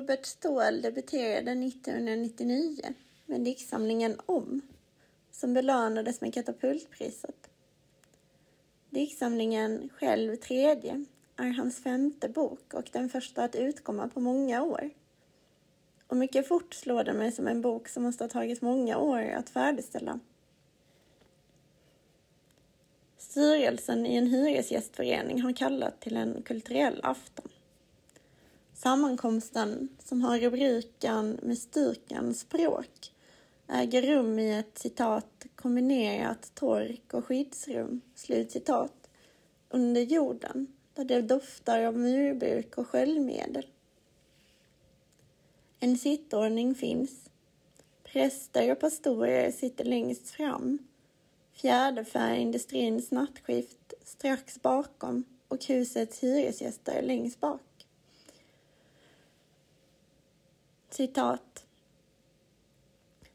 Robert Ståhl debuterade 1999 med diktsamlingen Om, som belönades med Katapultpriset. Diktsamlingen Själv tredje är hans femte bok och den första att utkomma på många år. Och mycket fort slår den mig som en bok som måste ha tagit många år att färdigställa. Styrelsen i en hyresgästförening har kallat till en kulturell afton. Sammankomsten, som har rubriken Mystiken språk, äger rum i ett citat kombinerat tork och skyddsrum, slut citat, under jorden, där det doftar av murbruk och sköljmedel. En sittordning finns. Präster och pastorer sitter längst fram. Fjäderfäindustrins nattskift strax bakom och husets hyresgäster längst bak. Citat.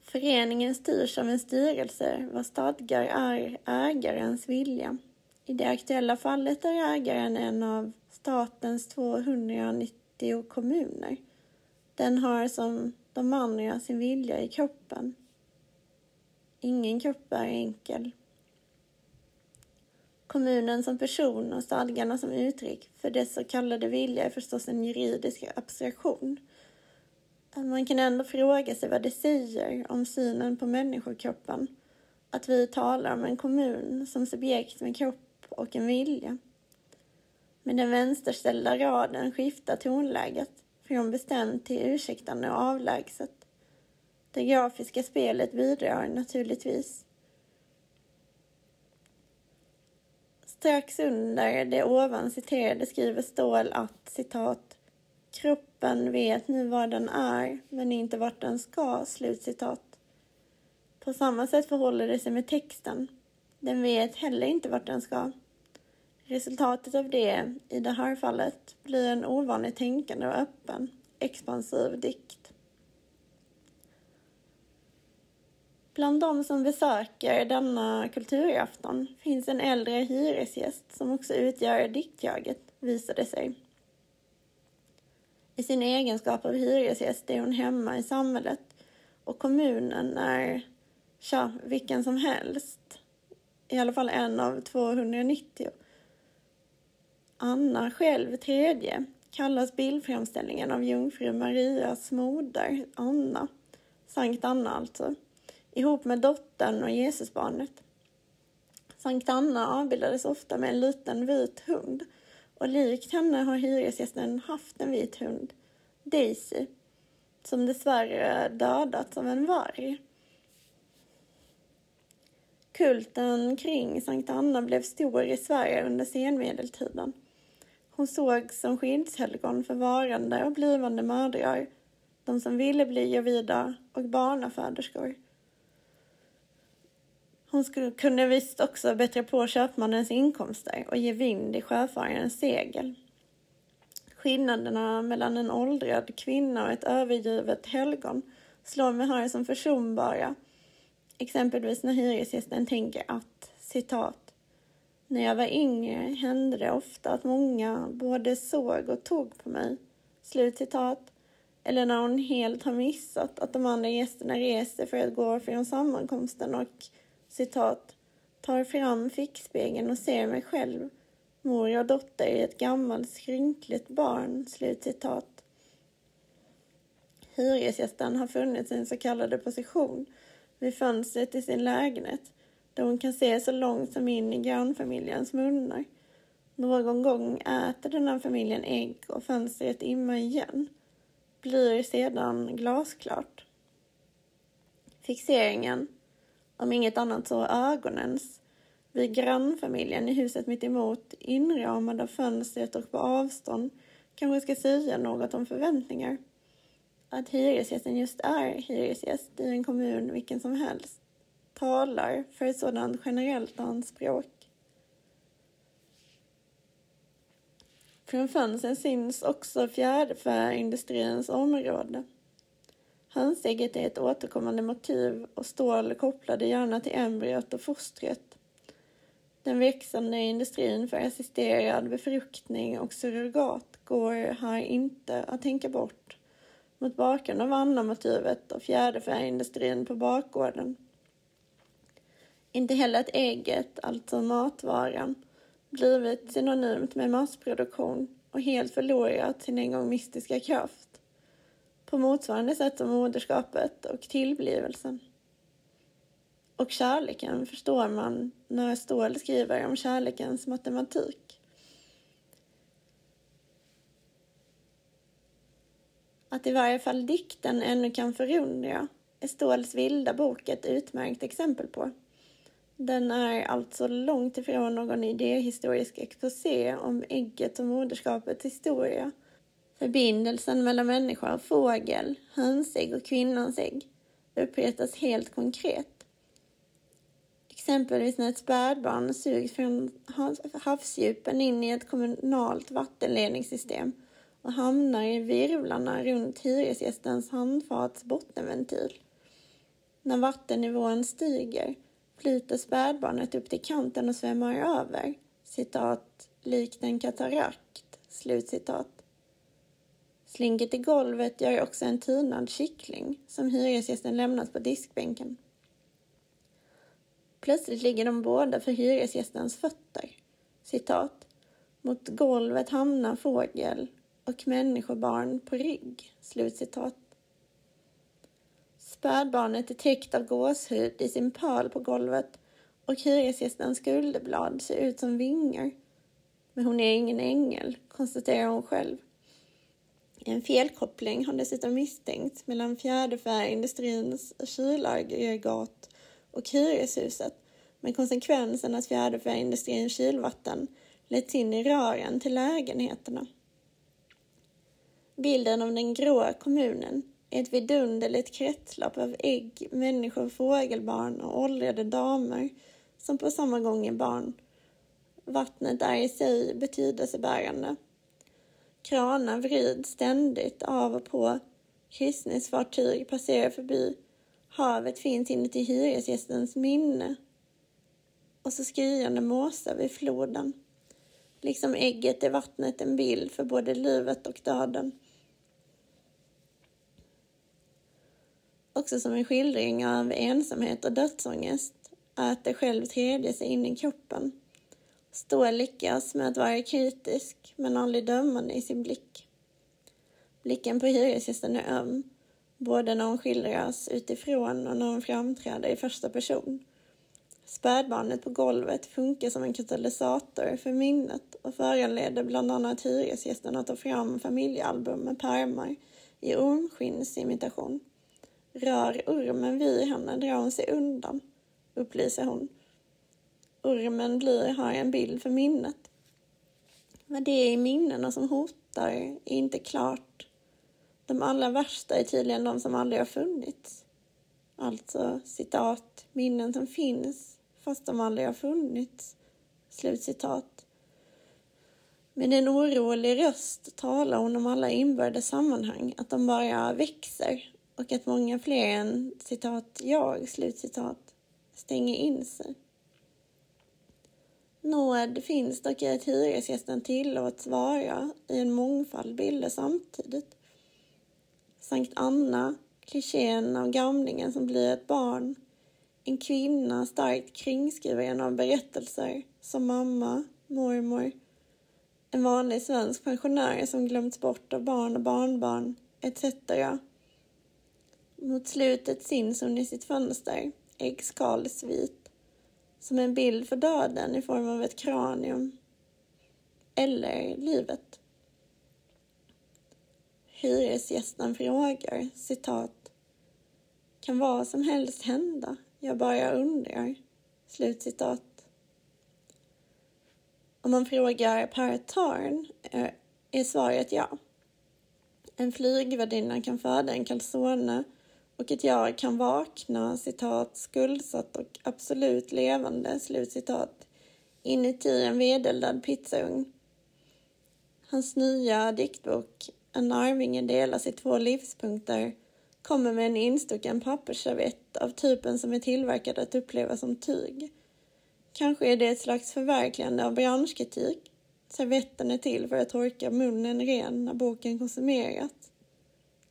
Föreningen styrs av en styrelse vars stadgar är ägarens vilja. I det aktuella fallet är ägaren en av statens 290 kommuner. Den har som de andra sin vilja i kroppen. Ingen kropp är enkel. Kommunen som person och stadgarna som uttryck för dess så kallade vilja är förstås en juridisk abstraktion. Man kan ändå fråga sig vad det säger om synen på människokroppen. Att vi talar om en kommun som subjekt med kropp och en vilja. Med den vänsterställda raden skiftar tonläget från bestämt till ursäktande och avlägset. Det grafiska spelet bidrar naturligtvis. Strax under det ovan citerade skriver Ståhl att citat Kroppen vet nu var den är, men inte vart den ska. Slutcitat. På samma sätt förhåller det sig med texten. Den vet heller inte vart den ska. Resultatet av det, i det här fallet, blir en ovanligt tänkande och öppen, expansiv dikt. Bland de som besöker denna kulturafton finns en äldre hyresgäst som också utgör diktjaget, visade sig. I sin egenskap av hyresgäst är hon hemma i samhället och kommunen är, tja, vilken som helst. I alla fall en av 290. Anna själv, tredje, kallas bildframställningen av jungfru Marias moder, Anna, Sankt Anna alltså, ihop med dottern och Jesusbarnet. Sankt Anna avbildades ofta med en liten vit hund och likt henne har hyresgästen haft en vit hund, Daisy, som dessvärre dödats av en varg. Kulten kring Sankt Anna blev stor i Sverige under senmedeltiden. Hon sågs som skyddshelgon för varande och blivande mödrar, de som ville bli gravida och barnaföderskor. Hon skulle, kunde visst också bättra på köpmannens inkomster och ge vind i sjöfararens segel. Skillnaderna mellan en åldrad kvinna och ett övergivet helgon slår mig här som försumbara. Exempelvis när hyresgästen tänker att, citat, när jag var yngre hände det ofta att många både såg och tog på mig. Slut citat. Eller när hon helt har missat att de andra gästerna reser för att gå från sammankomsten och citat, tar fram fickspegeln och ser mig själv, mor och dotter i ett gammalt skrynkligt barn, slut citat. Hyresgästen har funnit sin så kallade position vid fönstret i sin lägenhet där hon kan se så långt som in i grannfamiljens munnar. Någon gång äter den här familjen ägg och fönstret immar igen. Blir sedan glasklart. Fixeringen om inget annat så ögonens, Vi grannfamiljen i huset mitt emot, inramad av fönstret och på avstånd, kanske ska säga något om förväntningar. Att hyresgästen just är hyresgäst i en kommun vilken som helst talar för ett sådant generellt anspråk. Från fönstren syns också fjäderfäindustrins område. Hönsägget är ett återkommande motiv och stål kopplade gärna till embryot och fostret. Den växande industrin för assisterad befruktning och surrogat går här inte att tänka bort mot bakgrund av Anna-motivet och fjäderfäindustrin på bakgården. Inte heller att ägget, alltså matvaran, blivit synonymt med massproduktion och helt förlorat sin en gång mystiska kraft. På motsvarande sätt som moderskapet och tillblivelsen. Och kärleken förstår man när Ståhl skriver om kärlekens matematik. Att i varje fall dikten ännu kan förundra är Ståhls vilda bok ett utmärkt exempel på. Den är alltså långt ifrån någon idéhistorisk exposé om ägget och moderskapets historia. Förbindelsen mellan människa och fågel, hönsägg och kvinnans ägg upprättas helt konkret. Exempelvis när ett spädbarn sugs från havsdjupen in i ett kommunalt vattenledningssystem och hamnar i virvlarna runt hyresgästens handfats bottenventil. När vattennivån stiger flyter spädbarnet upp till kanten och svämmar över. Citat, likt en katarakt. Slutcitat. Slinket i golvet gör också en tinad kyckling som hyresgästen lämnat på diskbänken. Plötsligt ligger de båda för hyresgästens fötter. Citat. Mot golvet hamnar fågel och människobarn på rygg. Slutcitat. Spädbarnet är täckt av gåshud i sin pöl på golvet och hyresgästens skulderblad ser ut som vingar. Men hon är ingen ängel, konstaterar hon själv. En felkoppling har dessutom misstänkts mellan fjäderfäindustrins kylaggregat och hyreshuset med konsekvensen att fjäderfäindustrins kylvatten letts in i rören till lägenheterna. Bilden av den gråa kommunen är ett vidunderligt kretslopp av ägg, människor, fågelbarn och åldrade damer som på samma gång är barn. Vattnet är i sig betydelsebärande. Kranar vrids ständigt av och på. Kryssningsfartyg passerar förbi. Havet finns inuti hyresgästens minne. Och så skriande måsar vid floden. Liksom ägget är vattnet en bild för både livet och döden. Också som en skildring av ensamhet och dödsångest äter själv tredje sig in i kroppen. Stå lyckas med att vara kritisk men aldrig dömande i sin blick. Blicken på hyresgästen är öm, både när hon skildras utifrån och när hon framträder i första person. Spädbarnet på golvet funkar som en katalysator för minnet och föranleder bland annat hyresgästen att ta fram familjealbum med pärmar i ormskinsimitation. Rör ormen vid henne drar hon sig undan, upplyser hon. Ormen blir har en bild för minnet. Vad det är i minnena som hotar är inte klart. De allra värsta är tydligen de som aldrig har funnits. Alltså, citat, minnen som finns fast de aldrig har funnits. Slutcitat. Med en orolig röst talar hon om alla inbördes sammanhang, att de bara växer och att många fler än citat jag, slutcitat, stänger in sig. Nåd finns dock i att hyresgästen tillåts vara i en mångfald bilder samtidigt. Sankt Anna, klichén av gamlingen som blir ett barn, en kvinna starkt kringskuren av berättelser som mamma, mormor, en vanlig svensk pensionär som glömts bort av barn och barnbarn, etc. Mot slutet syns hon i sitt fönster, äggskalsvit, som en bild för döden i form av ett kranium. Eller livet. Hyresgästen frågar, citat, kan vad som helst hända? Jag bara undrar. Slutcitat. Om man frågar Per Tarn eh, är svaret ja. En flygvärdinna kan föda en calzone och att jag kan vakna, citat, skuldsatt och absolut levande, slutcitat, inuti en vedeldad pizzaugn. Hans nya diktbok En arvinge delas i två livspunkter kommer med en instucken pappersservett av typen som är tillverkad att uppleva som tyg. Kanske är det ett slags förverkligande av branschkritik. Servetten är till för att torka munnen ren när boken konsumerats.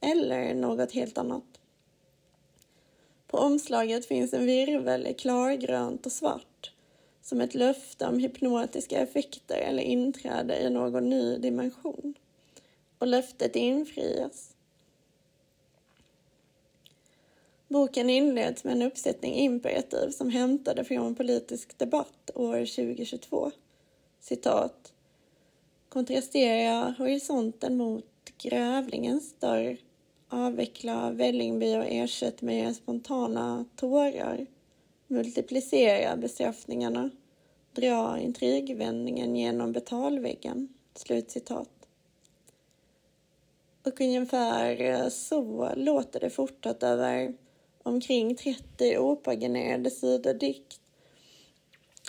eller något helt annat. På omslaget finns en virvel i klargrönt och svart som ett löfte om hypnotiska effekter eller inträde i någon ny dimension. Och löftet infrias. Boken inleds med en uppsättning imperativ som hämtade från politisk debatt år 2022. Citat. Kontrastera horisonten mot grävlingens dörr. Avveckla Vällingby och ersätt med spontana tårar. Multiplicera bestraffningarna. Dra intrigvändningen genom betalväggen. Slutcitat. Och ungefär eh, så låter det fortsatt över omkring 30 opaginerade sidor dikt.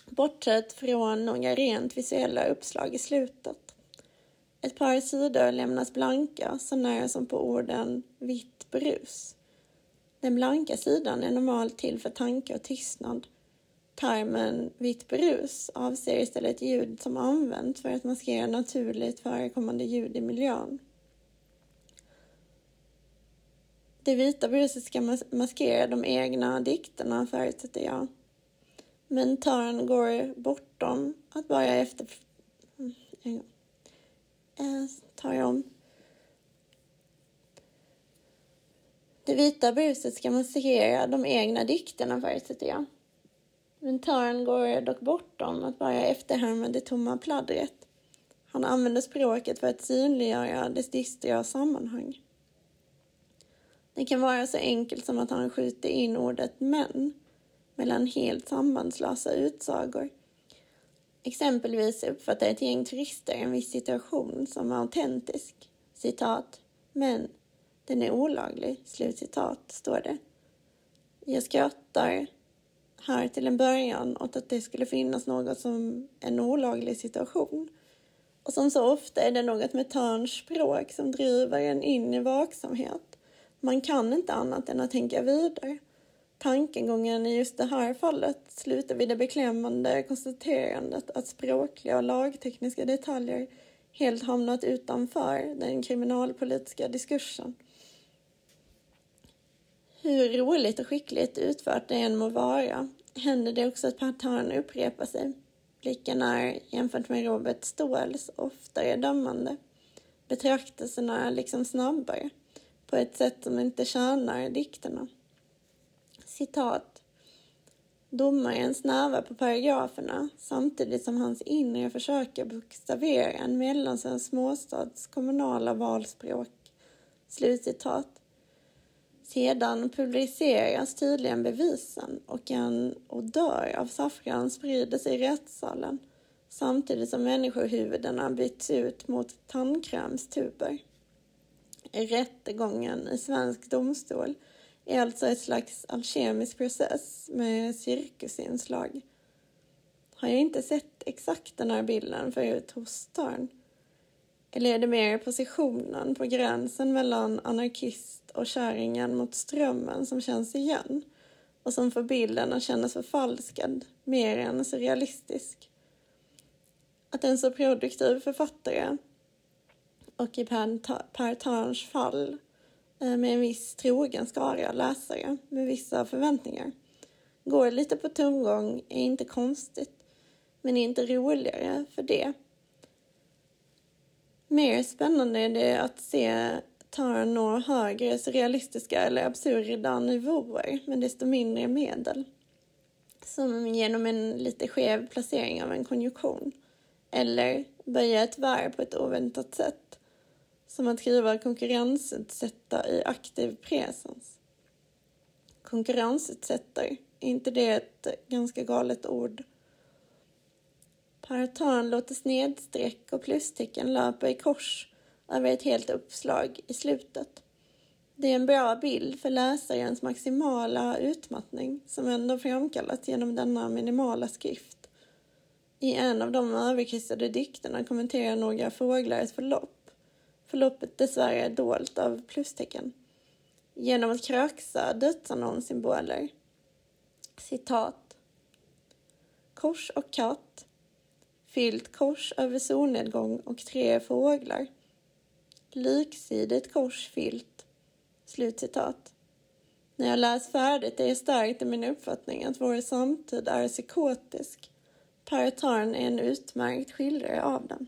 Bortsett från några rent visuella uppslag i slutet. Ett par sidor lämnas blanka, så nära som på orden vitt brus. Den blanka sidan är normalt till för tanke och tystnad. Termen vitt brus avser istället ljud som används för att maskera naturligt förekommande ljud i miljön. Det vita bruset ska maskera de egna dikterna, förutsätter jag. Men törn går bortom att bara efter... Mm, en gång. Eh, tar jag om. Det vita bruset ska maskera de egna dikterna, förutsätter jag. Men törn går dock bortom att bara efterhärma det tomma pladdret. Han använder språket för att synliggöra dess dystra sammanhang. Det kan vara så enkelt som att han skjuter in ordet men mellan helt sambandslösa utsagor. Exempelvis uppfattar ett gäng turister en viss situation som autentisk. Citat. Men den är olaglig. Slutcitat, står det. Jag skrattar här till en början åt att det skulle finnas något som en olaglig situation. Och som så ofta är det något med Törns språk som driver en in i vaksamhet. Man kan inte annat än att tänka vidare. Tankegången i just det här fallet slutar vid det beklämmande konstaterandet att språkliga och lagtekniska detaljer helt hamnat utanför den kriminalpolitiska diskursen. Hur roligt och skickligt utfört det än må vara händer det också att Patern upprepar sig. Blicken är, jämfört med Robert Ståhls, oftare dömande. Betraktelserna är liksom snabbare på ett sätt som inte tjänar dikterna. Citat. Domaren snävar på paragraferna samtidigt som hans inre försöker bokstavera en mellansvensk småstads kommunala valspråk. Slutcitat. Sedan publiceras tydligen bevisen och en odör av saffran sprider sig i rättssalen samtidigt som människohuvudena byts ut mot tandkrämstuber rättegången i svensk domstol är alltså ett slags alkemisk process med cirkusinslag. Har jag inte sett exakt den här bilden förut hos Törn? Eller är det mer positionen på gränsen mellan anarkist och kärringen mot strömmen som känns igen och som får bilden att kännas förfalskad mer än surrealistisk? Att en så produktiv författare och i Per Törns fall Eh, med en viss trogen skara läsare med vissa förväntningar. Går lite på tomgång är inte konstigt, men är inte roligare för det. Mer spännande är det att se Törn nå högre surrealistiska eller absurda nivåer med desto mindre medel. Som genom en lite skev placering av en konjunktion. Eller böja ett varv på ett oväntat sätt som att skriva konkurrensutsätta i aktiv presens. Konkurrensutsätter, är inte det ett ganska galet ord? Paratan låter snedstreck och plustecken löpa i kors över ett helt uppslag i slutet. Det är en bra bild för läsarens maximala utmattning som ändå framkallats genom denna minimala skrift. I en av de överkryssade dikterna kommenterar några fåglar ett förlopp förloppet dessvärre dolt av plustecken genom att kröksa dödsannonssymboler. Citat. Kors och katt. Fyllt kors över solnedgång och tre fåglar. Liksidigt kors fyllt. Slutcitat. När jag läst färdigt är jag starkt i min uppfattning att vår samtid är psykotisk. Per Tarn är en utmärkt skildrare av den.